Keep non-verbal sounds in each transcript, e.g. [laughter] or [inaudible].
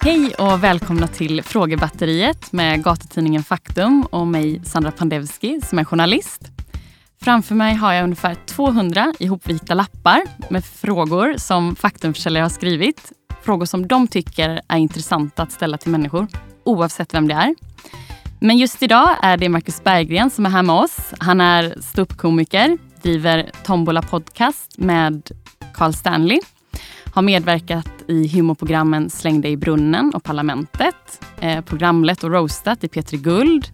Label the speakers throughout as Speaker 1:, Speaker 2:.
Speaker 1: Hej och välkomna till Frågebatteriet med gatutidningen Faktum och mig Sandra Pandevski som är journalist. Framför mig har jag ungefär 200 ihopvikta lappar med frågor som Faktumförsäljare har skrivit. Frågor som de tycker är intressanta att ställa till människor oavsett vem det är. Men just idag är det Marcus Berggren som är här med oss. Han är ståuppkomiker, driver Tombola Podcast med Carl Stanley har medverkat i humorprogrammen Släng dig i brunnen och Parlamentet, eh, programlett och roastat i Petri Guld,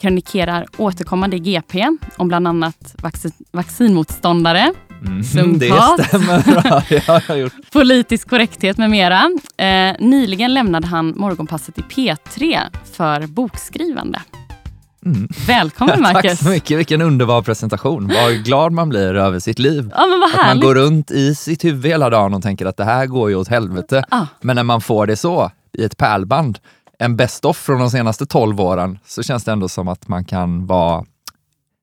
Speaker 1: kronikerar återkommande i GP om bland annat vaccin vaccinmotståndare,
Speaker 2: Mm, [laughs] det stämmer. Ja, jag gjort.
Speaker 1: politisk korrekthet med mera. Eh, nyligen lämnade han morgonpasset i P3 för bokskrivande.
Speaker 2: Mm.
Speaker 1: Välkommen [laughs]
Speaker 2: Tack
Speaker 1: Marcus!
Speaker 2: så mycket, vilken underbar presentation. Vad glad man blir över sitt liv.
Speaker 1: Ja, men vad
Speaker 2: Att man går runt i sitt huvud hela dagen och tänker att det här går ju åt helvete.
Speaker 1: Ah.
Speaker 2: Men när man får det så, i ett pärlband, en best-of från de senaste 12 åren, så känns det ändå som att man kan vara,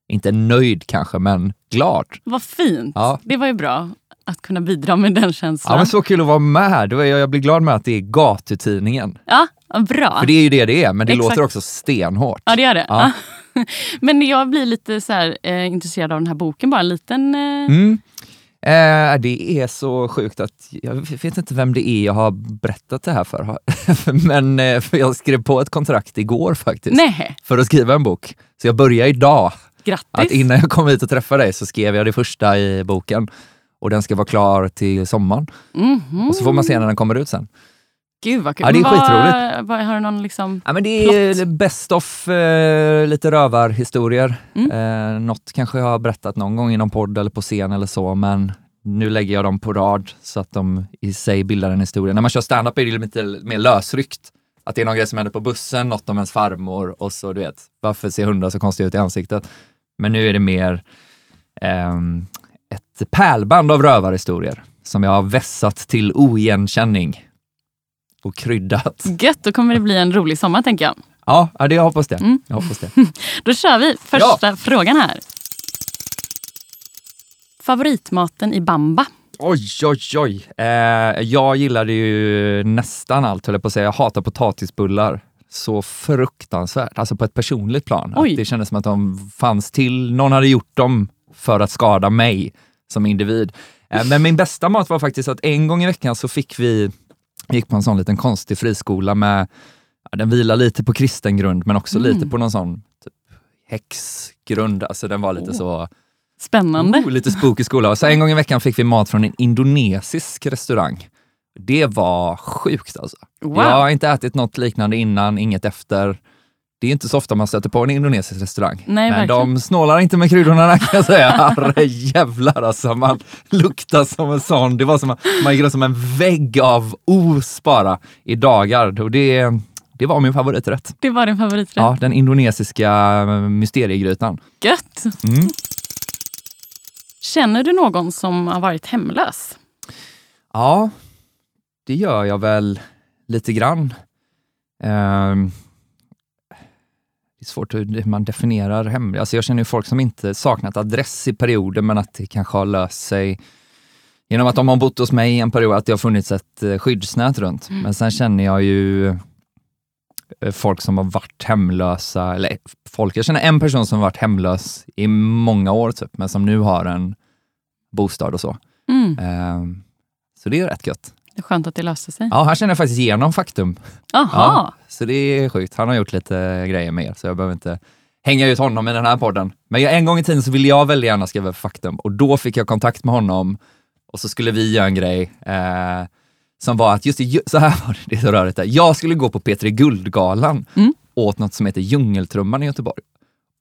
Speaker 2: inte nöjd kanske, men glad.
Speaker 1: Vad fint.
Speaker 2: Ja.
Speaker 1: Det var ju bra att kunna bidra med den känslan.
Speaker 2: Ja, men så kul att vara med. Det var- Jag blir glad med att det är gatutidningen.
Speaker 1: Ja, bra.
Speaker 2: För det är ju det det är, men det
Speaker 1: Exakt.
Speaker 2: låter också stenhårt.
Speaker 1: Ja, det gör det.
Speaker 2: Ja. [laughs]
Speaker 1: Men jag blir lite så här, eh, intresserad av den här boken. Bara en liten... Eh...
Speaker 2: Mm. Eh, det är så sjukt att jag vet inte vem det är jag har berättat det här för. [laughs] Men eh, för jag skrev på ett kontrakt igår faktiskt
Speaker 1: Nej,
Speaker 2: för att skriva en bok. Så jag börjar idag.
Speaker 1: grattis.
Speaker 2: Att innan jag kom hit och träffade dig så skrev jag det första i boken och den ska vara klar till sommaren.
Speaker 1: Mhm.
Speaker 2: Och så får man se när den kommer ut sen.
Speaker 1: Gud vad kul.
Speaker 2: Ja, det är
Speaker 1: Men
Speaker 2: skitroligt.
Speaker 1: Vad, har du någon liksom...
Speaker 2: Ja, men det är
Speaker 1: Plott.
Speaker 2: best of eh, lite rövarhistorier.
Speaker 1: Mm.
Speaker 2: Eh, något kanske jag har berättat någon gång i någon podd eller på scen eller så, men nu lägger jag dem på rad så att de i sig bildar en historia. När man kör stand-up är det lite mer lösryckt. Att det är någon grej som händer på bussen, något om ens farmor och så du vet, varför ser hundar så konstiga ut i ansiktet? Men nu är det mer ehm, ett pärlband av rövarhistorier som jag har vässat till oigenkänning och kryddat.
Speaker 1: Gött, då kommer det bli en rolig sommar tänker jag.
Speaker 2: Ja, ja det, jag hoppas det.
Speaker 1: Mm.
Speaker 2: Jag hoppas det. [laughs]
Speaker 1: Då kör vi första frågan här. Favoritmaten i Bamba?
Speaker 2: Oj, oj, oj. Eh, jag gillade ju nästan allt, höll jag på att säga. Jag hatar potatisbullar så fruktansvärt, alltså på ett personligt plan.
Speaker 1: Oj.
Speaker 2: Att det kändes som att de fanns till, någon hade gjort dem för att skada mig som individ. Eh, men min bästa mat var faktiskt att en gång i veckan så fick vi, gick på en sån liten konstig friskola med, den vilar lite på kristen grund men också
Speaker 1: Mm.
Speaker 2: lite på någon sån typ, häxgrund, alltså den var lite
Speaker 1: Oh.
Speaker 2: så
Speaker 1: Spännande.
Speaker 2: Oh, lite spooky skola. Så en gång i veckan fick vi mat från en indonesisk restaurang. Det var sjukt alltså.
Speaker 1: Wow.
Speaker 2: Jag har inte ätit något liknande innan, inget efter. Det är inte så ofta man stöter på en indonesisk restaurang.
Speaker 1: Nej,
Speaker 2: Men
Speaker 1: verkligen.
Speaker 2: de snålar inte med kryddorna kan jag säga. [laughs] Herre jävlar alltså, man luktar som en sån. Det var som, man gick som en vägg av os bara i dagar. Och det, det var min favoriträtt.
Speaker 1: Det var din favoriträtt.
Speaker 2: Ja, den indonesiska mysteriegrytan.
Speaker 1: Gött.
Speaker 2: Mm.
Speaker 1: Känner du någon som har varit hemlös?
Speaker 2: Ja, det gör jag väl lite grann. Det är svårt hur man definierar hem. Alltså jag känner ju folk som inte saknat adress i perioder, men att det kanske har löst sig genom att de har bott hos mig i en period, att det har funnits ett eh, skyddsnät runt. Men sen känner jag ju eh, folk som har varit hemlösa, eller folk, jag känner en person som har varit hemlös i många år, typ, men som nu har en bostad och så.
Speaker 1: Mm.
Speaker 2: Ehm, så det är rätt gött.
Speaker 1: Det är skönt att det löste sig.
Speaker 2: Ja, här känner jag faktiskt igenom faktum.
Speaker 1: Jaha.
Speaker 2: Ja, så det är sjukt. Han har gjort lite grejer med er, så jag behöver inte hänga ut honom i den här podden. Men jag, en gång i tiden så ville jag väldigt gärna skriva för faktum och då fick jag kontakt med honom och så skulle vi göra en grej eh, som var att, just det, så här var det, det är så rörigt där. Jag skulle gå på P3 Guldgalan
Speaker 1: Mm.
Speaker 2: åt något som heter Djungeltrumman i Göteborg.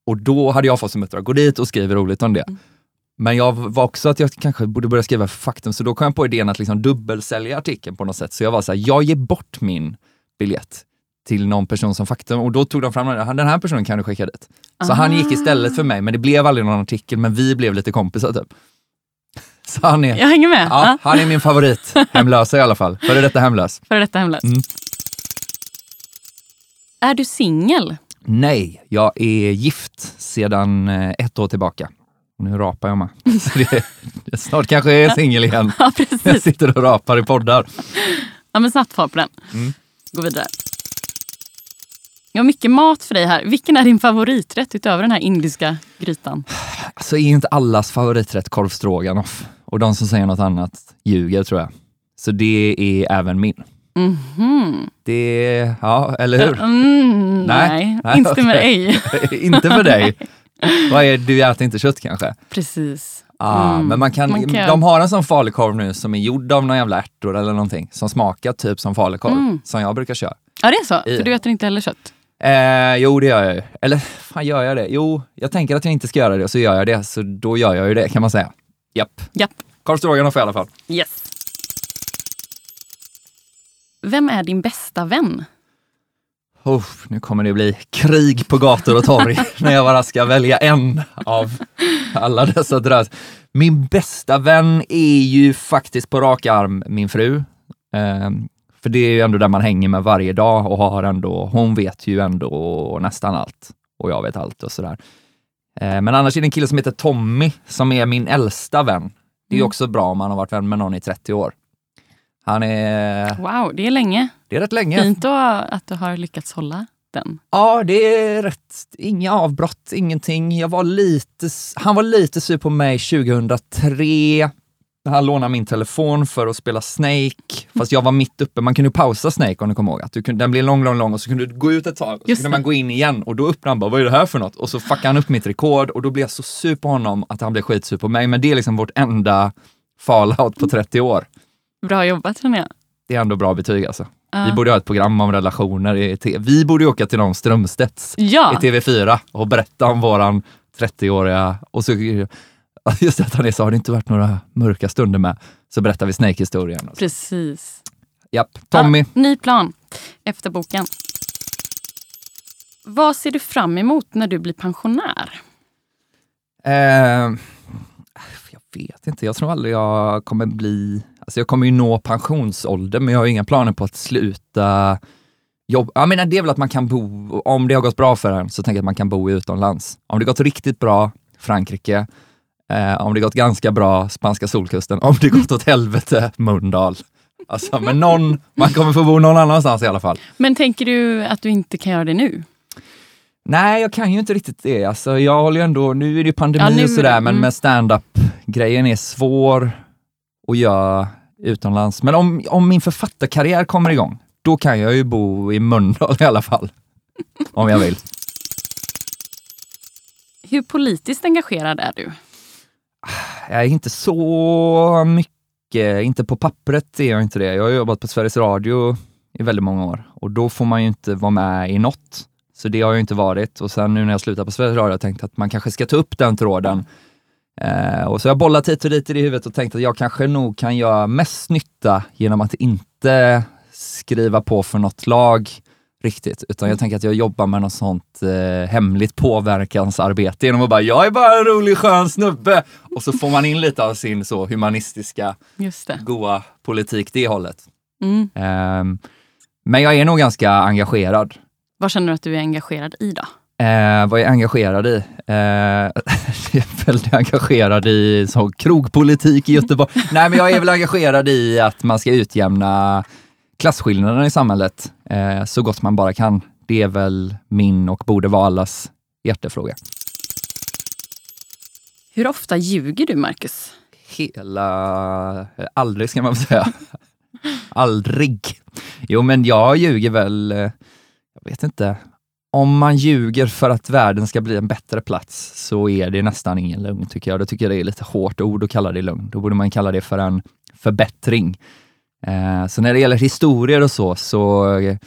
Speaker 2: Och då hade jag fått som uppdrag, gå dit och skriva roligt om det. Men jag var också att jag kanske borde börja skriva faktum, så då kom jag på idén att liksom dubbelsälja artikeln på något sätt. Så jag var så här, jag ger bort min biljett till någon person som faktum och då tog de fram den, den här personen kan du skicka dit. Så han gick istället för mig, men det blev aldrig någon artikel, men vi blev lite kompisar typ. [laughs] Så han är,
Speaker 1: Jag hänger med.
Speaker 2: ja,
Speaker 1: Ja.
Speaker 2: han är min favorit, hemlösa i alla fall. Före detta hemlös.
Speaker 1: För detta hemlös.
Speaker 2: Mm.
Speaker 1: Är du singel?
Speaker 2: Nej, jag är gift sedan eh, ett år tillbaka Nu rapar jag med. [laughs] Det, det snart kanske jag är singel igen. [laughs]
Speaker 1: Ja,
Speaker 2: Jag sitter och rapar i poddar.
Speaker 1: Ja, men snabbt fart på den.
Speaker 2: Mm.
Speaker 1: Gå vidare. Jag har mycket mat för dig här. Vilken är din favoriträtt utöver den här indiska grytan?
Speaker 2: Alltså är inte allas favoriträtt korv stroganoff? Och de som säger något annat ljuger tror jag. Så det är även min.
Speaker 1: Mhm.
Speaker 2: Det, ja, eller hur?
Speaker 1: Mm,
Speaker 2: Nej.
Speaker 1: nej,
Speaker 2: Nej,
Speaker 1: instämmer
Speaker 2: okej.
Speaker 1: ej. [laughs]
Speaker 2: inte för dig. Vad är, du äter inte kött kanske?
Speaker 1: Precis.
Speaker 2: Ah,
Speaker 1: Mm.
Speaker 2: Men man kan,
Speaker 1: Man kan-
Speaker 2: de har en sån falukorv nu som är gjord av några jävla ärtor eller någonting som smakar typ som falukorv
Speaker 1: Mm.
Speaker 2: som jag brukar köra.
Speaker 1: Ja, det är så?
Speaker 2: I-
Speaker 1: För du äter inte heller kött?
Speaker 2: Eh, jo, det gör jag ju. Eller fan gör jag det? Jo, jag tänker att jag inte ska göra det och så gör jag det. Så då gör jag ju det kan man säga. Japp.
Speaker 1: Japp.
Speaker 2: Korv stroganoff i alla fall.
Speaker 1: Yes. Vem är din bästa vän?
Speaker 2: Oh, nu kommer det bli krig på gator och torg [laughs] när jag bara ska välja en av alla dessa drös. Min bästa vän är ju faktiskt på rak arm min fru. Ehm, för det är ju ändå där man hänger med varje dag och har ändå, hon vet ju ändå nästan allt och jag vet allt och sådär. Ehm, men annars är det en kille som heter Tommy som är min äldsta vän. Det är
Speaker 1: Mm.
Speaker 2: också bra om man har varit vän med någon i 30 år. Han är,
Speaker 1: Wow, det är länge.
Speaker 2: det är rätt länge.
Speaker 1: Fint att du har lyckats hålla den.
Speaker 2: Ja, det är rätt. Inga avbrott, ingenting. Jag var lite, han var lite sur på mig 2003. när Han lånade min telefon för att spela Snake, fast jag var mitt uppe. Man kunde pausa Snake om du kommer ihåg. Att du kunde, den blev lång, lång, lång och så kunde du gå ut ett tag och så kunde man gå in igen och då öppnade han bara, vad är det här för något? Och så fuckade han upp mitt rekord och då blev jag så sur på honom att han blev skitsur på mig. Men det är liksom vårt enda fallout på 30 år.
Speaker 1: Bra jobbat känner jag.
Speaker 2: Det är ändå bra betyg alltså.
Speaker 1: Ja.
Speaker 2: Vi borde ha ett program om relationer i TV. Vi borde åka till någon Strömstedts
Speaker 1: Ja,
Speaker 2: i TV4 och berätta om våran 30-åriga och så [laughs] just att han är så, har det inte varit några mörka stunder med? Så berättar vi Snake-historien.
Speaker 1: precis.
Speaker 2: Japp, Tommy.
Speaker 1: Ja, ny plan efter boken. Vad ser du fram emot när du blir pensionär?
Speaker 2: Eh, jag vet inte, jag tror aldrig jag kommer bli, alltså jag kommer ju nå pensionsålder men jag har inga planer på att sluta jobba. Jag menar det är väl att man kan bo, om det har gått bra för en så tänker jag att man kan bo utomlands. Om det gått riktigt bra, Frankrike. Eh, om det gått ganska bra, spanska solkusten. Om det gått åt helvete, Mölndal. Alltså, men någon, man kommer få bo någon annanstans i alla fall.
Speaker 1: Men tänker du att du inte kan göra det nu?
Speaker 2: Nej, jag kan ju inte riktigt det. Alltså, jag håller ju ändå, nu är det ju pandemi
Speaker 1: Ja,
Speaker 2: och sådär, men
Speaker 1: mm.
Speaker 2: med stand-up-grejen är svår att göra utomlands. Men om, om min författarkarriär kommer igång, då kan jag ju bo i Mölndal i alla fall. [laughs] Om jag vill.
Speaker 1: Hur politiskt engagerad är du?
Speaker 2: Jag är inte så mycket, inte på pappret är jag inte det. Jag har jobbat på Sveriges Radio i väldigt många år och då får man ju inte vara med i något. Så det har jag inte varit och sen nu när jag slutar på Sveriges Radio har jag tänkt att man kanske ska ta upp den tråden. Eh, och så jag bollat hit och dit i det huvudet och tänkt att jag kanske nog kan göra mest nytta genom att inte skriva på för något lag riktigt, utan jag tänker att jag jobbar med något sånt eh, hemligt påverkansarbete genom att bara, jag är bara en rolig skön snubbe och så får man in lite av sin så humanistiska, goa politik det hållet.
Speaker 1: Mm.
Speaker 2: Ehm, men jag är nog ganska engagerad.
Speaker 1: Vad känner du att du är engagerad i då?
Speaker 2: Eh, vad är jag engagerad i? Eh, [laughs] jag är väldigt engagerad i så, krogpolitik i Göteborg. Nej, men jag är väl engagerad i att man ska utjämna klasskillnaderna i samhället eh, så gott man bara kan. Det är väl min och borde vara allas hjärtefråga.
Speaker 1: Hur ofta ljuger du, Marcus?
Speaker 2: Hela... Aldrig ska man väl säga. Aldrig. Jo, men jag ljuger väl... eh, Jag vet inte. Om man ljuger för att världen ska bli en bättre plats så är det nästan ingen lögn tycker jag. Då tycker jag det är lite hårt ord att kalla det lögn. Då borde man kalla det för en förbättring. Eh, så när det gäller historier och så, så... eh,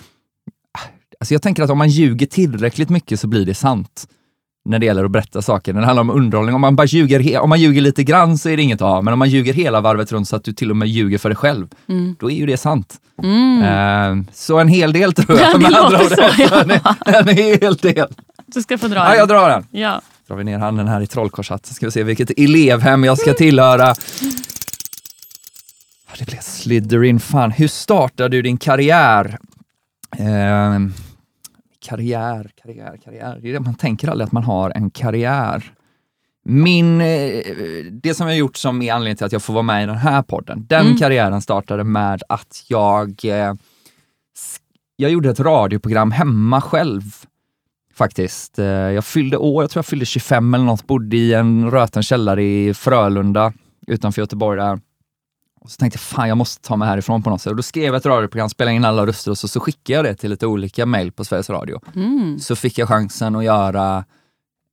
Speaker 2: Alltså jag tänker att om man ljuger tillräckligt mycket så blir det sant när det gäller att berätta saker. När det handlar om underhållning, om man bara ljuger, om man ljuger lite grann så är det inget ha, men om man ljuger hela varvet runt så att du till och med ljuger för dig själv,
Speaker 1: Mm.
Speaker 2: då är ju det sant.
Speaker 1: Mm.
Speaker 2: Eh, så en hel del tror jag.
Speaker 1: Ja, det låter så, ja. [laughs]
Speaker 2: en, en hel del.
Speaker 1: Du ska få dra
Speaker 2: Ja,
Speaker 1: en.
Speaker 2: jag drar den.
Speaker 1: Ja.
Speaker 2: Drar vi ner handen här i trollkorshatten, ska vi se vilket elevhem jag ska tillhöra. Ja, Det blev Slytherin. Fan, hur startade du din karriär? Eh, karriär, karriär, karriär. Det är det man tänker aldrig att man har en karriär. min, eh, det som jag gjort som är anledningen till att jag får vara med i den här podden, den
Speaker 1: Mm.
Speaker 2: karriären startade med att jag, eh, jag gjorde ett radioprogram hemma själv. Faktiskt. Eh, Jag fyllde år, jag tror jag fyllde 25 eller något, bodde i en röten källare i Frölunda utanför Göteborg där. Och så tänkte jag, fan jag måste ta mig härifrån på något sätt. Och då skrev jag ett radioprogram, spelade in alla röster och så, så skickade jag det till lite olika mejl på Sveriges Radio
Speaker 1: Mm.
Speaker 2: så fick jag chansen att göra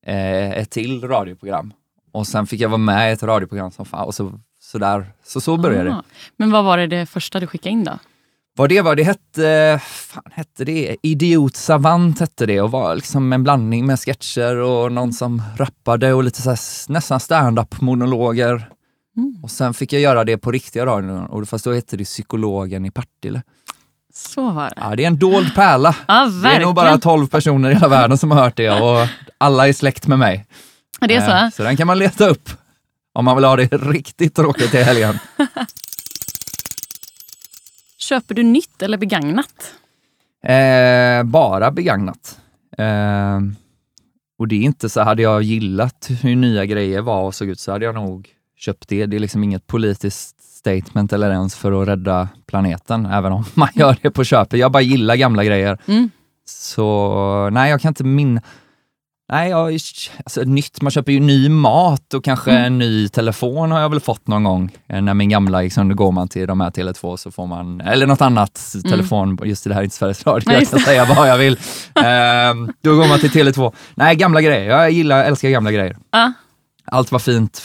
Speaker 2: eh, ett till radioprogram. Och sen fick jag vara med i ett radioprogram som fan, och så, så där. Så så började det.
Speaker 1: Ah. Men vad var det, det första du skickade in då?
Speaker 2: Vad det var, det hette, fan hette det? Idiot Savant hette det och var liksom en blandning med sketcher och någon som rappade och lite så här, nästan stand-up monologer.
Speaker 1: Mm.
Speaker 2: Och sen fick jag göra det på riktiga radion, och fast då hette det Psykologen i Partille.
Speaker 1: Så var det.
Speaker 2: Ja, det är en dold pärla.
Speaker 1: Ja,
Speaker 2: Det är nog bara 12 personer i hela världen som har hört det och alla är släkt med mig.
Speaker 1: det är
Speaker 2: Eh,
Speaker 1: så?
Speaker 2: Så den kan man leta upp om man vill ha det riktigt tråkigt i helgen. [laughs]
Speaker 1: Köper du nytt eller begagnat?
Speaker 2: Eh, bara begagnat. Eh, och det är inte så, hade jag gillat hur nya grejer var och såg ut så hade jag nog köpt det. Det är liksom inget politiskt statement eller ens för att rädda planeten, även om [laughs] man gör det på köpet. Jag bara gillar gamla grejer.
Speaker 1: Mm.
Speaker 2: Så nej, jag kan inte minna. Nej, jag, alltså, nytt, man köper ju ny mat och kanske
Speaker 1: Mm.
Speaker 2: en ny telefon har jag väl fått någon gång. Eh, När min gamla gick sönder, går man till de här Tele2 så får man, eller något annat telefon, just det här är inte Sveriges Radio, jag kan säga vad jag vill. [laughs] Ehm, då går man till Tele2. Nej, gamla grejer. Jag gillar, älskar gamla grejer.
Speaker 1: Ja,
Speaker 2: Allt var fint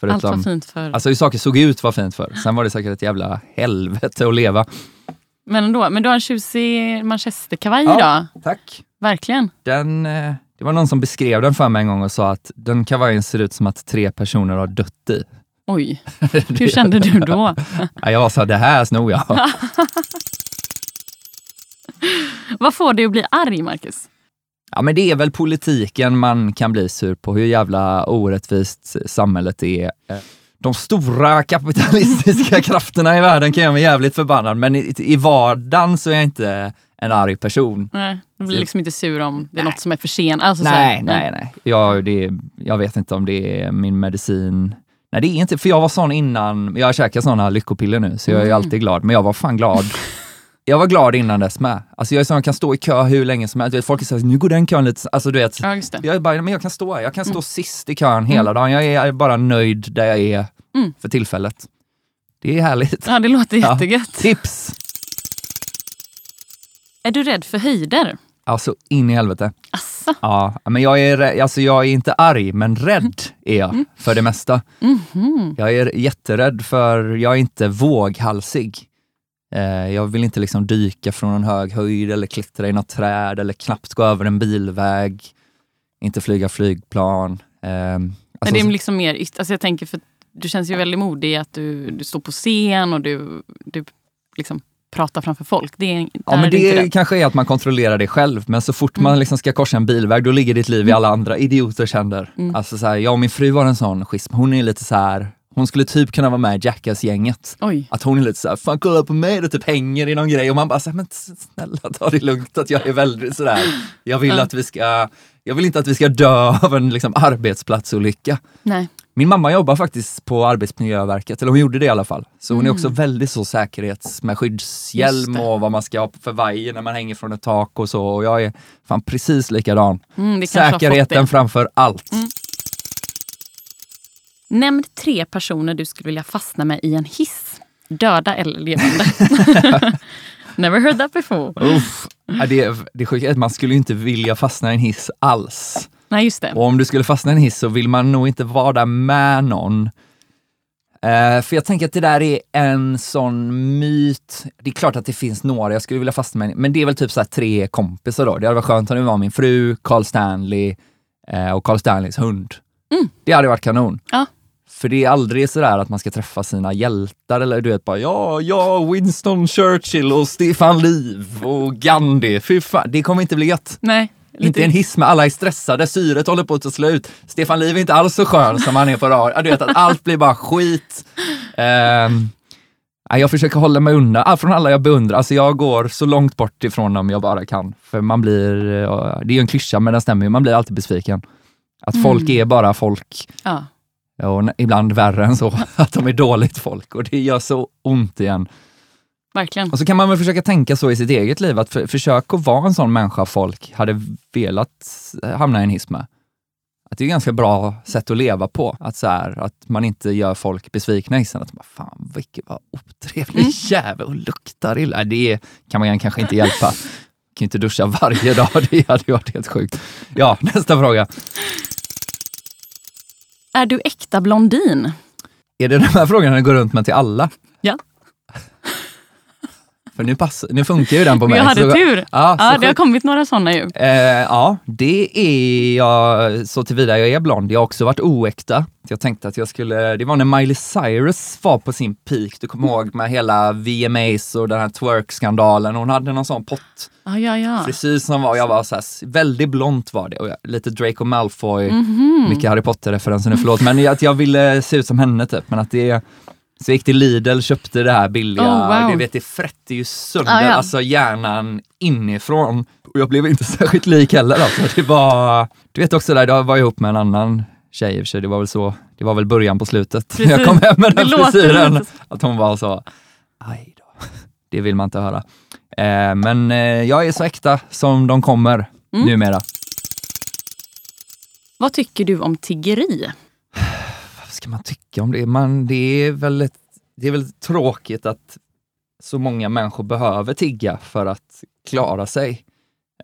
Speaker 2: för
Speaker 1: allt var fint för...
Speaker 2: Alltså hur saker såg ut var fint för. Sen var det säkert ett jävla helvete att leva.
Speaker 1: Men ändå. Men du har en tjusig manchesterkavaj
Speaker 2: Ja.
Speaker 1: idag.
Speaker 2: Tack.
Speaker 1: Verkligen.
Speaker 2: Den, eh, det var någon som beskrev den för mig en gång och sa att den kavajen ser ut som att tre personer har dött i.
Speaker 1: Oj, [laughs] hur kände du då? [laughs]
Speaker 2: Ja, Jag här, det här snor jag. [laughs]
Speaker 1: Vad får dig att bli arg, Marcus?
Speaker 2: Ja, men det är väl politiken man kan bli sur på, hur jävla orättvist samhället är. Eh, De stora kapitalistiska [laughs] krafterna i världen kan göra mig jävligt förbannad, men i, i vardagen så är jag inte en arg person.
Speaker 1: Nej, du blir liksom inte sur om det är något som är för sent. Alltså, så här,
Speaker 2: Nej, nej, nej. Jag, det, jag vet inte om det är min medicin. Nej, det är inte, för jag var sån innan, jag käkar såna lyckopiller nu, så jag är
Speaker 1: Mm.
Speaker 2: alltid glad, men jag var fan glad. [laughs] Jag var glad innan dess med. Alltså jag är sån som kan stå i kö hur länge som helst. Vet, Folk säger nu går den kön lite, alltså du vet.
Speaker 1: Ja.
Speaker 2: Jag är bara, men jag kan stå här. Jag kan stå
Speaker 1: Mm.
Speaker 2: sist i kön hela dagen. Jag är bara nöjd där jag är
Speaker 1: Mm.
Speaker 2: för tillfället. Det är härligt.
Speaker 1: Ja, det låter
Speaker 2: Ja.
Speaker 1: jättegött.
Speaker 2: Tips!
Speaker 1: Är du rädd för höjder?
Speaker 2: Alltså in i helvete.
Speaker 1: Asså?
Speaker 2: Ja, men jag är, alltså jag är inte arg, men rädd är jag för det mesta.
Speaker 1: Mhm.
Speaker 2: Jag är jätterädd för, jag är inte våghalsig. Eh, jag vill inte liksom dyka från en hög höjd eller klättra i något träd eller knappt gå över en bilväg. Inte flyga flygplan. Eh,
Speaker 1: Men
Speaker 2: alltså,
Speaker 1: det är liksom mer, alltså jag tänker för du känns ju väldigt modig att du, du står på scen och du, du liksom pratar framför folk. Det är,
Speaker 2: Ja, men
Speaker 1: är du inte
Speaker 2: det kanske är att man kontrollerar det själv, men så fort
Speaker 1: Mm.
Speaker 2: man liksom ska korsa en bilväg, då ligger ditt liv i alla andra idioters händer.
Speaker 1: Mm.
Speaker 2: Alltså så här, jag och min fru har en sån schism, hon är lite så här, hon skulle typ kunna vara med i Jackass-gänget. Att hon är lite såhär, fan kolla på mig, det typ hänger i någon grej och man bara såhär, men snälla ta det lugnt att jag är väldigt sådär, jag vill
Speaker 1: Ja.
Speaker 2: att vi ska, jag vill inte att vi ska dö av en liksom arbetsplatsolycka.
Speaker 1: Nej.
Speaker 2: Min mamma jobbar faktiskt på Arbetsmiljöverket, eller hon gjorde det i alla fall. Så hon är också väldigt så säkerhets med skyddshjälm och vad man ska ha för vajer när man hänger från ett tak och så. Och jag är fan precis likadan.
Speaker 1: Mm,
Speaker 2: Säkerheten framför allt.
Speaker 1: Mm. Nämn tre personer du skulle vilja fastna med i en hiss. Döda eller levande. [laughs] Never heard that before.
Speaker 2: Uff. Det, det sjuka är att man skulle inte vilja fastna i en hiss alls.
Speaker 1: Nej, just det.
Speaker 2: Och om du skulle fastna i en hiss så vill man nog inte vara där med någon. Eh, för jag tänker att det där är en sån myt. Det är klart att det finns några jag skulle vilja fastna med, men det är väl typ så tre kompisar då. Det hade varit skönt om det var min fru, Carl Stanley eh, och Carl Stanleys hund.
Speaker 1: Mm.
Speaker 2: Det hade varit kanon.
Speaker 1: Ja.
Speaker 2: För det är aldrig sådär att man ska träffa sina hjältar eller du vet bara ja, ja, Winston Churchill och Stefan Liv och Gandhi. Fy fan, det kommer inte bli gött.
Speaker 1: Nej.
Speaker 2: Inte en hiss med alla är stressade, syret håller på att ta slut. Stefan Liv är inte alls så skön som han är på radio. Du vet att allt blir bara skit. Nej, jag försöker hålla mig undan från alla jag beundrar. Alltså jag går så långt bort ifrån dem jag bara kan. För man blir, eh, det är ju en klyscha men den stämmer ju, man blir alltid besviken. Att
Speaker 1: Mm.
Speaker 2: folk är bara folk
Speaker 1: Ja.
Speaker 2: Och ibland värre än så, [laughs] att de är dåligt folk och det gör så ont igen.
Speaker 1: Verkligen.
Speaker 2: Och så kan man väl försöka tänka så i sitt eget liv, att för, försök att vara en sån människa folk hade velat hamna i en hiss med. Att det är ett ganska bra sätt att leva på, att, så här, att man inte gör folk besvikna i hissen. Att man, fan vilken vad otrevlig
Speaker 1: Mm.
Speaker 2: jävel och luktar illa. Det kan man kanske inte hjälpa. Kan ju inte duscha varje [laughs] dag, det hade ju varit helt sjukt. Ja, nästa fråga.
Speaker 1: Är du äkta blondin?
Speaker 2: Är det de här frågorna du går runt med till alla?
Speaker 1: Ja.
Speaker 2: För nu, pass, nu funkar ju den på [laughs] mig.
Speaker 1: Jag hade
Speaker 2: så-
Speaker 1: tur.
Speaker 2: Ja,
Speaker 1: Ja, det har
Speaker 2: sjukt.
Speaker 1: kommit några sådana ju.
Speaker 2: Eh, ja, det är jag så tillvida jag är blond. Jag har också varit oäkta. Jag tänkte att jag skulle, det var när Miley Cyrus var på sin peak, du kommer ihåg med hela VMAs och den här twerk-skandalen. Hon hade någon sån pott
Speaker 1: Ja, ja, ja.
Speaker 2: frisyr som var, jag var så här, väldigt blont var det och jag, lite Draco Malfoy,
Speaker 1: Mhm.
Speaker 2: mycket Harry Potter-referenser nu, förlåt. Men att jag ville se ut som henne typ, men att det så jag gick till Lidl, köpte det här billiga,
Speaker 1: Oh, wow.
Speaker 2: du vet det frätte ju sönder
Speaker 1: Ah, ja.
Speaker 2: alltså hjärnan inifrån. Och jag blev inte [laughs] särskilt lik heller alltså. Det var, du vet också där, jag var ihop med en annan tjej i och för sig, det var väl så, det var väl början på slutet.
Speaker 1: Precis. [laughs]
Speaker 2: Jag kom hem med den frisyren. Att hon var så, aj då. [laughs] Det vill man inte höra. Eh, men eh, jag är så äkta som de kommer
Speaker 1: Mm.
Speaker 2: numera.
Speaker 1: Vad tycker du om tiggeri?
Speaker 2: Vad ska man tycka om det? Man, det, är väl ett, det är väl tråkigt att så många människor behöver tigga för att klara sig.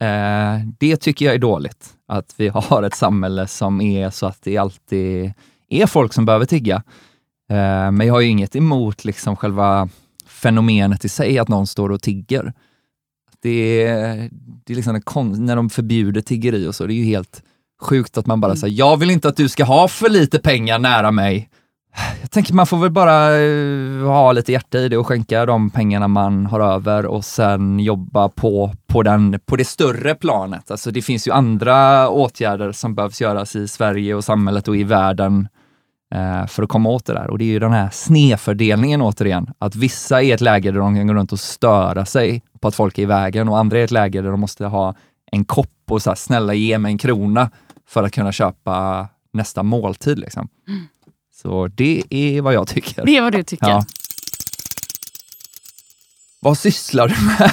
Speaker 2: Eh, det tycker jag är dåligt. Att vi har ett samhälle som är så att det alltid är folk som behöver tigga. Eh, men jag har ju inget emot liksom själva fenomenet i sig, att någon står och tigger. Det är, det är liksom en när de förbjuder tiggeri och så, det är ju helt sjukt att man bara
Speaker 1: Mm.
Speaker 2: säger jag vill inte att du ska ha för lite pengar nära mig. Jag tänker man får väl bara eh, ha lite hjärta i det och skänka de pengarna man har över och sen jobba på, på, den, på det större planet. Alltså det finns ju andra åtgärder som behövs göras i Sverige och samhället och i världen eh, för att komma åt det där. Och det är ju den här snedfördelningen återigen. Att vissa är i ett läge där de kan gå runt och störa sig på att folk är i vägen och andra är i ett läge där de måste ha en kopp och så här, snälla ge mig en krona för att kunna köpa nästa måltid. Liksom. Så det är vad jag tycker.
Speaker 1: Det är vad du tycker.
Speaker 2: Ja. Vad sysslar du med?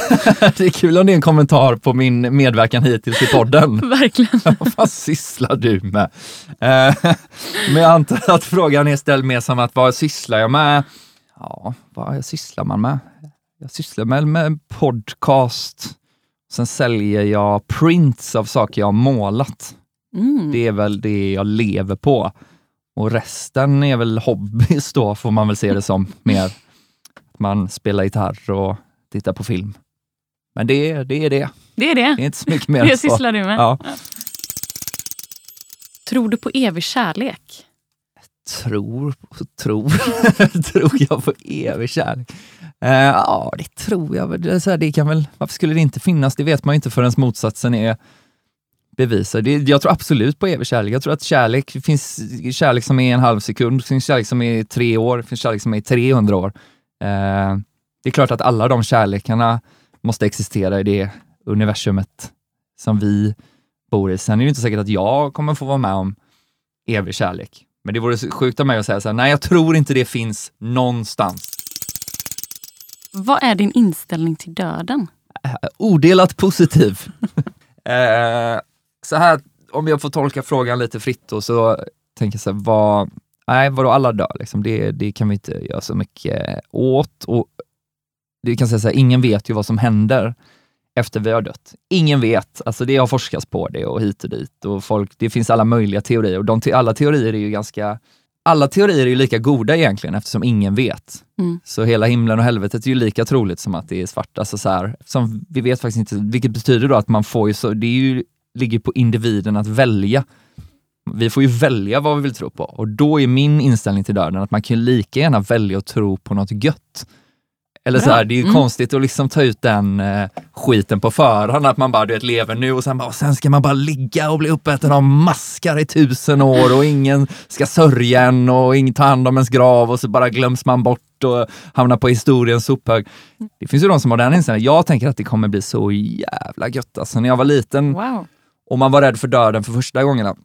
Speaker 2: [laughs] Det är kul om det är en kommentar på min medverkan hittills i podden. [laughs]
Speaker 1: Verkligen. [laughs]
Speaker 2: vad sysslar du med? Eh, Men jag antar att frågan är ställd mer som att vad sysslar jag med? Ja, vad sysslar man med? Jag sysslar med, med podcast. Sen säljer jag prints av saker jag har målat.
Speaker 1: Mm.
Speaker 2: Det är väl det jag lever på. Och resten är väl hobbys då, får man väl se det som. Mer att man spelar gitarr och tittar på film. Men det, det är det.
Speaker 1: Det är det.
Speaker 2: Det är inte så mycket mer [laughs]
Speaker 1: Det
Speaker 2: så.
Speaker 1: sysslar du med.
Speaker 2: Ja.
Speaker 1: Tror du på evig kärlek?
Speaker 2: Tror, tror, [laughs] tror jag på evig kärlek? Eh, ja, det tror jag. Det, är så här, det kan väl. Varför skulle det inte finnas? Det vet man ju inte förrän motsatsen är bevisad. Det, jag tror absolut på evig kärlek. Jag tror att kärlek, det finns kärlek som är en halv sekund, det finns kärlek som är tre år, det finns kärlek som är 300 år. Eh, det är klart att alla de kärlekarna måste existera i det universumet som vi bor i. Sen är det inte säkert att jag kommer få vara med om evig kärlek. Men det vore sjukt av mig att säga så här, nej jag tror inte det finns någonstans.
Speaker 1: Vad är din inställning till döden?
Speaker 2: Odelat positiv. [laughs] eh, så här, om jag får tolka frågan lite fritt då, så tänker jag så här, vad, nej vadå alla dör liksom, det, det kan vi inte göra så mycket åt. Och det kan säga så här, ingen vet ju vad som händer efter vi har dött. Ingen vet, alltså det har forskats på det och hit och dit och folk, det finns alla möjliga teorier och de, alla teorier är ju ganska, alla teorier är ju lika goda egentligen eftersom ingen vet.
Speaker 1: Mm.
Speaker 2: Så hela himlen och helvetet är ju lika troligt som att det är svart. Alltså så här, som vi vet faktiskt inte, vilket betyder då att man får ju så, det är ju, ligger på individen att välja. Vi får ju välja vad vi vill tro på och då är min inställning till döden att man kan lika gärna välja att tro på något gött. Eller så här, det är ju
Speaker 1: Mm.
Speaker 2: konstigt att liksom ta ut den eh, skiten på förhand, att man bara du vet, lever nu och sen, bara, och sen ska man bara ligga och bli uppäten av maskar i tusen år och ingen ska sörja en och ingen tar hand om ens grav och så bara glöms man bort och hamnar på historiens sophög. Det finns ju de som har den inställningen. Jag tänker att det kommer bli så jävla gött. Alltså när jag var liten
Speaker 1: Wow.
Speaker 2: Och man var rädd för döden för första gångerna,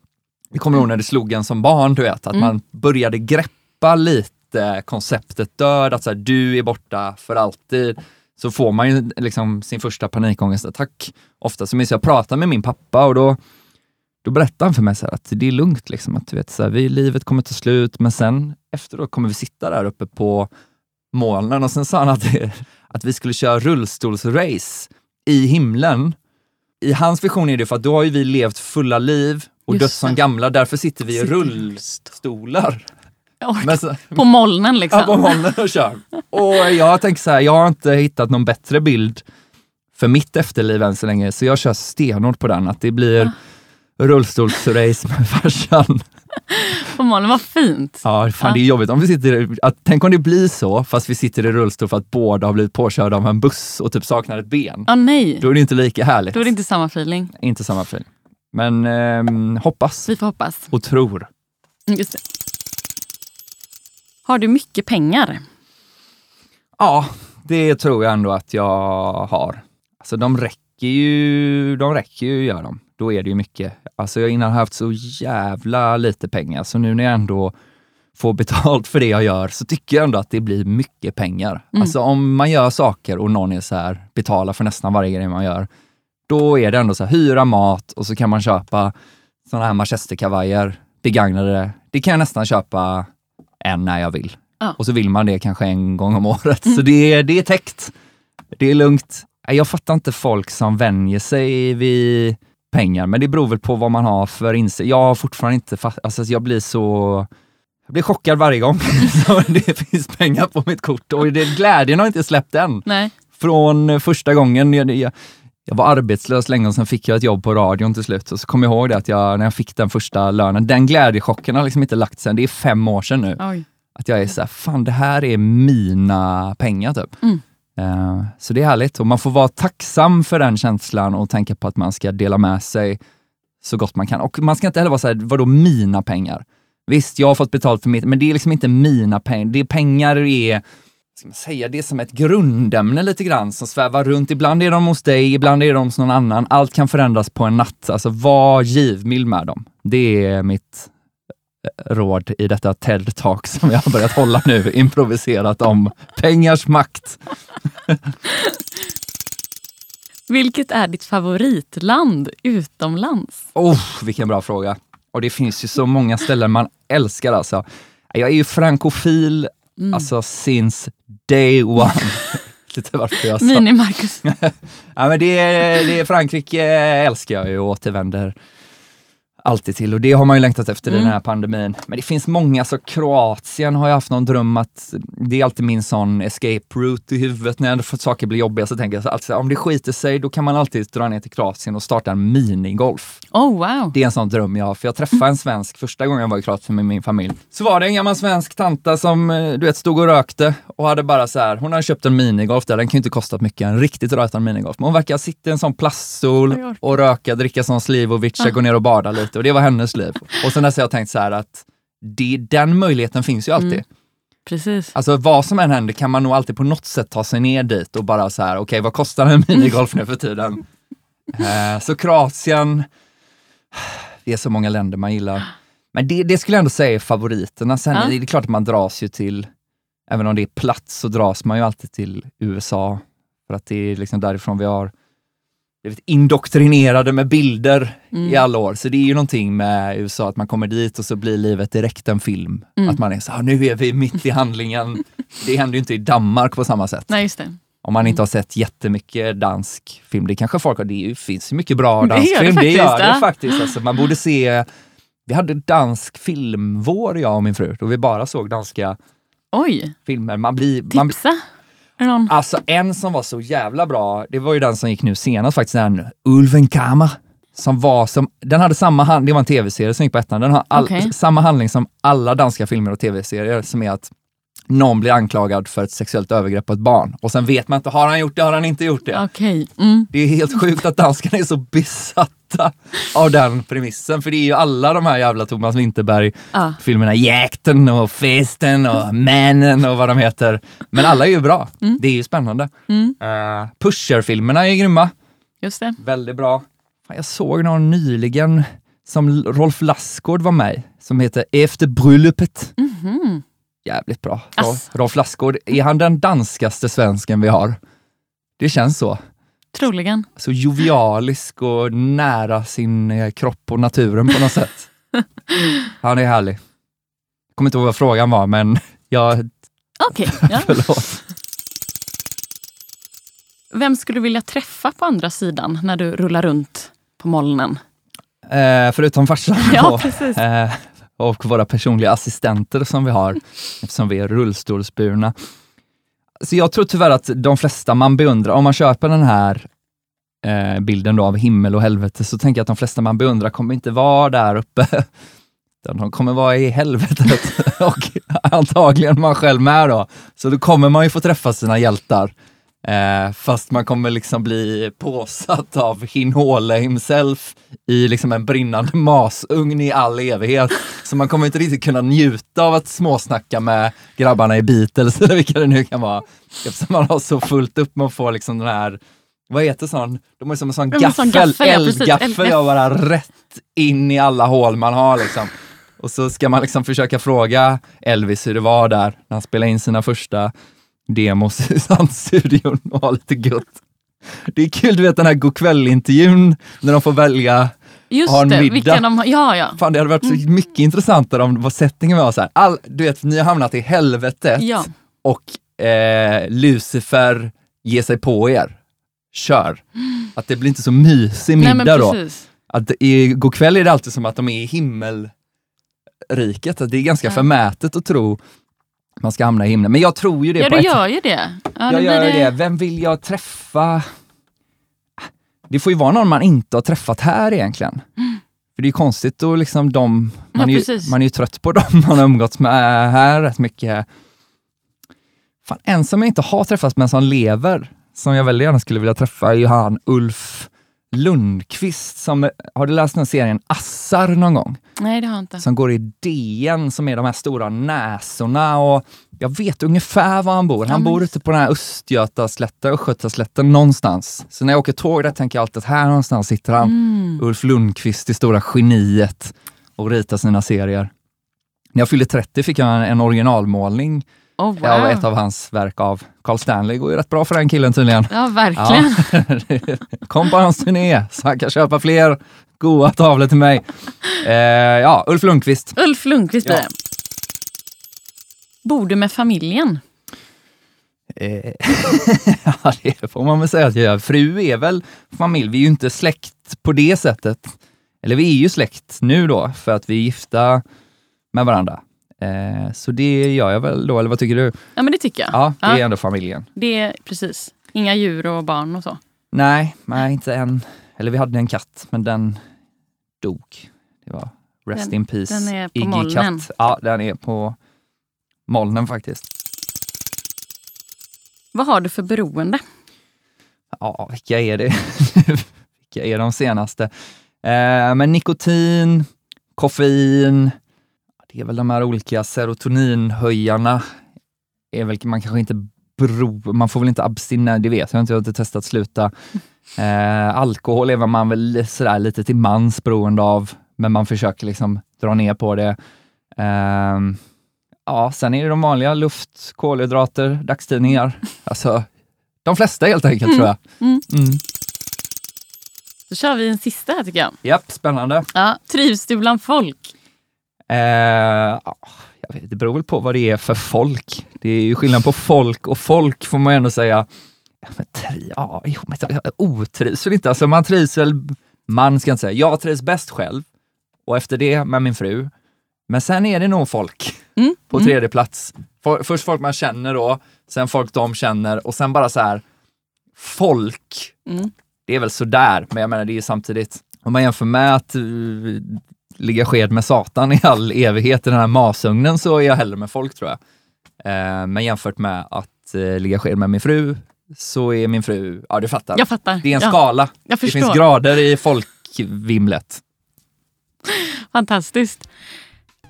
Speaker 2: Vi kommer ihåg när det slog en som barn, du vet, att
Speaker 1: Mm.
Speaker 2: man började greppa lite konceptet död, att så här, du är borta för alltid. Så får man ju liksom sin första panikångestattack. Ofta så minns jag prata med min pappa och då, då berättade han för mig så här att det är lugnt, liksom, att du vet, så här, vi, livet kommer ta slut, men sen efteråt kommer vi sitta där uppe på molnen och sen sa han att, [laughs] att vi skulle köra rullstolsrace i himlen. I hans vision är det för att då har ju vi levt fulla liv och
Speaker 1: Just
Speaker 2: dött som
Speaker 1: det.
Speaker 2: gamla, därför sitter vi i
Speaker 1: Sitter
Speaker 2: rullstolar. Så,
Speaker 1: På molnen liksom.
Speaker 2: ja, på molnen och kör. Och jag tänker så här, jag har inte hittat någon bättre bild för mitt efterliv än så länge, så jag kör stenhårt på den, att det blir rullstolsrace med farsan.
Speaker 1: På molnen, vad fint.
Speaker 2: Ja, fan det är jobbigt om vi sitter, att, tänk om det blir så, fast vi sitter i rullstol för att båda har blivit påkörda av en buss och typ saknar ett ben.
Speaker 1: Ja, nej.
Speaker 2: Då är det inte lika härligt.
Speaker 1: Då är det inte samma feeling.
Speaker 2: Inte samma film. Men ehm, hoppas
Speaker 1: Vi får hoppas.
Speaker 2: och tror.
Speaker 1: Just det. Har du mycket pengar?
Speaker 2: Ja, det tror jag ändå att jag har. Alltså de räcker ju, de räcker ju gör de. Då är det ju mycket. Alltså jag har innan haft så jävla lite pengar, så nu när jag ändå får betalt för det jag gör så tycker jag ändå att det blir mycket pengar. Alltså om man gör saker och någon är så här, betalar för nästan varje grej man gör, då är det ändå så här, hyra mat och så kan man köpa sådana här manchesterkavajer, begagnade. Det kan jag nästan köpa en när jag vill.
Speaker 1: Ja.
Speaker 2: Och så vill man det kanske en gång om året. Så det är, det är täckt. Det är lugnt. Jag fattar inte folk som vänjer sig vid pengar, men det beror väl på vad man har för insikt. Jag har fortfarande inte fattat, alltså jag blir så jag blir chockad varje gång [laughs] det finns pengar på mitt kort och det, glädjen har inte släppt än.
Speaker 1: Nej.
Speaker 2: Från första gången jag, jag, jag var arbetslös länge och sen fick jag ett jobb på radion till slut. Och så kom jag ihåg det att jag, när jag fick den första lönen, den glädjechocken har liksom inte lagt sig. Det är fem år sedan nu.
Speaker 1: Oj.
Speaker 2: Att jag är så här, fan det här är mina pengar typ.
Speaker 1: Mm.
Speaker 2: Eh, så det är härligt och man får vara tacksam för den känslan och tänka på att man ska dela med sig så gott man kan. Och man ska inte heller vara såhär, vadå mina pengar? Visst, jag har fått betalt för mitt, men det är liksom inte mina pengar. Det är pengar är, ska man säga, det är som ett grundämne lite grann som svävar runt. Ibland är de hos dig, ibland är de hos någon annan. Allt kan förändras på en natt. Alltså var givmild med dem. Det är mitt råd i detta TED-talk som jag har börjat hålla nu, improviserat om pengars makt.
Speaker 1: Vilket är ditt favoritland utomlands?
Speaker 2: Oh, vilken bra fråga. Och det finns ju så många ställen man älskar alltså. Jag är ju frankofil, alltså since day one. [laughs] Lite varför jag sa.
Speaker 1: Mini-Marcus. [laughs]
Speaker 2: Ja, men det, är- det är Frankrike älskar jag ju och återvänder alltid till och det har man ju längtat efter i
Speaker 1: Mm.
Speaker 2: den här pandemin. Men det finns många, så Kroatien har jag haft någon dröm att det är alltid min sån escape route i huvudet. När jag fått saker bli jobbiga så tänker jag så alltid, så här, om det skiter sig då kan man alltid dra ner till Kroatien och starta en minigolf.
Speaker 1: Oh wow.
Speaker 2: Det är en sån dröm jag har, för jag träffade en svensk första gången jag var i Kroatien med min familj. Så var det en gammal svensk tanta som eh, du vet stod och rökte och hade bara så här, hon hade köpt en minigolf där, den kan ju inte kostat mycket, en riktigt rötad minigolf. Men hon verkar sitta i en sån plaststol och röka, dricka sån Slivovica, gå ner och bada lite och det var hennes liv. Och sen dess har jag tänkt så här att det, den möjligheten finns ju alltid.
Speaker 1: Mm. Precis.
Speaker 2: Alltså vad som än händer kan man nog alltid på något sätt ta sig ner dit och bara så här, okej vad kostar en minigolf nu för tiden? [laughs] Eh, så Kroatien, det är så många länder man gillar. Men det, det skulle jag ändå säga är favoriterna. Sen
Speaker 1: Ja.
Speaker 2: är det klart att man dras ju till, även om det är platt så dras man ju alltid till USA. För att det är liksom därifrån vi har blivit indoktrinerade med bilder
Speaker 1: Mm.
Speaker 2: i alla år. Så det är ju någonting med USA, att man kommer dit och så blir livet direkt en film.
Speaker 1: Mm.
Speaker 2: Att man är så här, nu är vi mitt i handlingen. [laughs] det händer ju inte i Danmark på samma sätt.
Speaker 1: Nej, just det.
Speaker 2: Om man inte har sett jättemycket dansk film. Det kanske folk har, det finns ju mycket bra
Speaker 1: Det
Speaker 2: dansk
Speaker 1: det
Speaker 2: film. det gör det
Speaker 1: ja.
Speaker 2: faktiskt. Alltså, man borde [gasps] se, vi hade dansk filmvår jag och min fru, då vi bara såg danska
Speaker 1: Oj,
Speaker 2: filmer. Man blir, man,
Speaker 1: tipsa. Det någon?
Speaker 2: Alltså en som var så jävla bra, det var ju den som gick nu senast faktiskt, den Ulvenkammer. Som var som, den hade samma hand, det var en tv-serie som gick på ettan, den har all,
Speaker 1: Okej.
Speaker 2: samma handling som alla danska filmer och tv-serier som är att någon blir anklagad för ett sexuellt övergrepp på ett barn och sen vet man inte, har han gjort det, har han inte gjort det?
Speaker 1: Okej. Mm.
Speaker 2: Det är helt sjukt att danskarna är så besatta av den premissen, för det är ju alla de här jävla Thomas Winterberg-filmerna. Jäkten och Festen och Männen och vad de heter. Men alla är ju bra. Det är ju spännande.
Speaker 1: Mm.
Speaker 2: Uh, Pusher-filmerna är grymma.
Speaker 1: Just det.
Speaker 2: Väldigt bra. Jag såg någon nyligen som Rolf Lassgård var med som heter Efter bröllopet.
Speaker 1: Mhm.
Speaker 2: Jävligt bra. Rolf Lassgård, är han den danskaste svensken vi har? Det känns så.
Speaker 1: Troligen.
Speaker 2: Så jovialisk och nära sin eh, kropp och naturen på något sätt. [laughs] Han är härlig. Kommer inte ihåg vad frågan var, men [laughs] jag,
Speaker 1: Okej. ja. [laughs]
Speaker 2: förlåt.
Speaker 1: Vem skulle du vilja träffa på andra sidan när du rullar runt på molnen?
Speaker 2: Eh, förutom farsan
Speaker 1: Ja, precis.
Speaker 2: eh, och våra personliga assistenter som vi har, eftersom vi är rullstolsburna. Så jag tror tyvärr att de flesta man beundrar, om man köper den här eh, bilden då av himmel och helvete, så tänker jag att de flesta man beundrar kommer inte vara där uppe. [laughs] Utan de kommer vara i helvetet [laughs] och antagligen man själv med då. Så då kommer man ju få träffa sina hjältar. Eh, fast man kommer liksom bli påsatt av Hinhåle himself i liksom en brinnande masugn i all evighet. Så man kommer inte riktigt kunna njuta av att småsnacka med grabbarna i Beatles [laughs] eller vilka det nu kan vara. Eftersom man har så fullt upp med att få liksom den här, vad heter sån, de har som en sån
Speaker 1: Ja,
Speaker 2: gaffel,
Speaker 1: ja,
Speaker 2: eldgaffel, jag bara rätt in i alla hål man har liksom. Och så ska man liksom försöka fråga Elvis hur det var där när han spelade in sina första demos i Sandstudion och ha lite gött. Det är kul, du vet den här godkväll-intervjun när de får välja
Speaker 1: Just
Speaker 2: Ha en
Speaker 1: det,
Speaker 2: middag.
Speaker 1: de. Ja, ja.
Speaker 2: Fan, det hade varit
Speaker 1: Mm.
Speaker 2: så mycket intressantare om vad settingen var så här. All, du vet, ni har hamnat i helvetet
Speaker 1: ja.
Speaker 2: och eh, Lucifer ger sig på er. Kör! [gasps] Att det blir inte så mysig middag
Speaker 1: Mm. Nej,
Speaker 2: då. Att i går kväll är det alltid som att de är i himmelriket. Att det är ganska
Speaker 1: Ja.
Speaker 2: förmätet att tro man ska hamna i himlen. Men jag tror ju det
Speaker 1: Ja, du
Speaker 2: ett
Speaker 1: gör ju det. Ja,
Speaker 2: jag
Speaker 1: då
Speaker 2: gör det. Vem vill jag träffa? Det får ju vara någon man inte har träffat här egentligen. För det är ju konstigt och liksom de, man,
Speaker 1: Ja,
Speaker 2: är ju, man är ju trött på dem [laughs] man har umgåtts med här rätt mycket. Fan, en som jag inte har träffat men som lever, som jag väldigt gärna skulle vilja träffa, är ju han Ulf Lundqvist. Som, har du läst den serien Assar någon gång?
Speaker 1: Nej, det har jag inte.
Speaker 2: som går i DN som är de här stora näsorna och jag vet ungefär var han bor. Han
Speaker 1: Ja, men-
Speaker 2: bor ute på den här Östgötaslätten, Östgötaslätten någonstans. Så när jag åker tåg där tänker jag alltid att här någonstans sitter han,
Speaker 1: Mm.
Speaker 2: Ulf Lundqvist, det stora geniet och ritar sina serier. När jag fyllde 30 fick jag en, en originalmålning
Speaker 1: Oh, wow.
Speaker 2: av ett av hans verk av Carl Stanley. går ju rätt bra för den killen tydligen.
Speaker 1: Ja, verkligen.
Speaker 2: Ja. [laughs] Kom på hans turné så han kan köpa fler goa tavlor till mig. Eh, ja, Ulf Lundqvist.
Speaker 1: Ulf Lundqvist blir
Speaker 2: Ja.
Speaker 1: det. Bor du med familjen?
Speaker 2: Eh, [laughs] ja, det får man väl säga att jag gör. Fru är väl familj. Vi är ju inte släkt på det sättet. Eller vi är ju släkt nu då, för att vi är gifta med varandra. Eh, så det gör jag väl då, eller vad tycker du?
Speaker 1: Ja, men det tycker jag.
Speaker 2: Ja, det är
Speaker 1: Ja.
Speaker 2: ändå familjen.
Speaker 1: Det är precis. Inga djur och barn och så.
Speaker 2: Nej, nej, inte än. Eller vi hade en katt, men den dog. Det var Rest
Speaker 1: Den-
Speaker 2: in peace.
Speaker 1: den är på
Speaker 2: Iggy
Speaker 1: molnen.
Speaker 2: Katt. Ja, den är på molnen faktiskt.
Speaker 1: Vad har du för beroende?
Speaker 2: Ja, vilka är det? [laughs] vilka är de senaste? Eh, men nikotin, koffein, är väl de här olika serotoninhöjarna. Är väl, man kanske inte bero, man får väl inte abstinera, det vet jag inte, jag har inte testat sluta. [laughs] Eh, alkohol är vad man väl sådär lite till mans beroende av, men man försöker liksom dra ner på det. Ehm, ja, sen är det de vanliga, luft, kolhydrater, dagstidningar. [laughs] Alltså, de flesta helt enkelt tror jag.
Speaker 1: Mm.
Speaker 2: Mm.
Speaker 1: Då kör vi en sista här tycker jag.
Speaker 2: Japp, spännande.
Speaker 1: Ja, trivs du bland folk?
Speaker 2: Eh, jag vet, det beror väl på vad det är för folk. Det är ju skillnad på folk och folk får man ju ändå säga. Ja, men, tri, ja, jo, men, jag otrivs väl inte. Alltså, man trivs väl, man ska inte säga, jag trivs bäst själv och efter det med min fru. Men sen är det nog folk
Speaker 1: Mm.
Speaker 2: på
Speaker 1: mm.
Speaker 2: tredje plats. For, först folk man känner då, sen folk de känner och sen bara så här, folk
Speaker 1: Mm.
Speaker 2: det är väl sådär, men jag menar det är ju samtidigt, om man jämför med att uh, ligga sked med Satan i all evighet i den här masugnen så är jag hellre med folk tror jag. Eh, men jämfört med att uh, ligga sked med min fru så är min fru, ja du fattar.
Speaker 1: Jag fattar.
Speaker 2: Det är en
Speaker 1: ja,
Speaker 2: skala. Det finns grader i folkvimlet.
Speaker 1: Fantastiskt.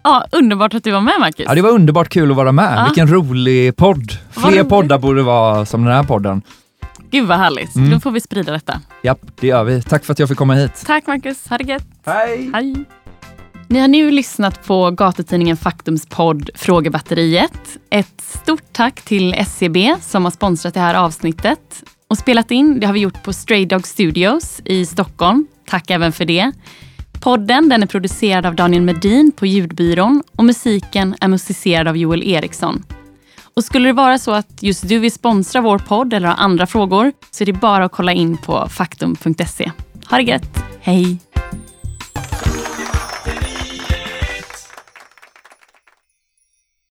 Speaker 1: Ja, underbart att du var med Marcus.
Speaker 2: Ja, det var underbart kul att vara med.
Speaker 1: Ja.
Speaker 2: Vilken rolig podd. Fler poddar borde vara som den här podden.
Speaker 1: Gud vad härligt.
Speaker 2: Mm.
Speaker 1: Då får vi sprida detta.
Speaker 2: Japp, det gör vi. Tack för att jag fick komma hit.
Speaker 1: Tack Marcus, ha det gött.
Speaker 2: Hej!
Speaker 1: Hej. Ni har nu lyssnat på gatutidningen Faktums podd Frågebatteriet. Ett stort tack till SCB som har sponsrat det här avsnittet. Och spelat in det har vi gjort på Stray Dog Studios i Stockholm. Tack även för det. Podden den är producerad av Daniel Medin på Ljudbyrån och musiken är musicerad av Joel Eriksson. Och skulle det vara så att just du vill sponsra vår podd eller har andra frågor så är det bara att kolla in på faktum.se. Ha det gött! Hej!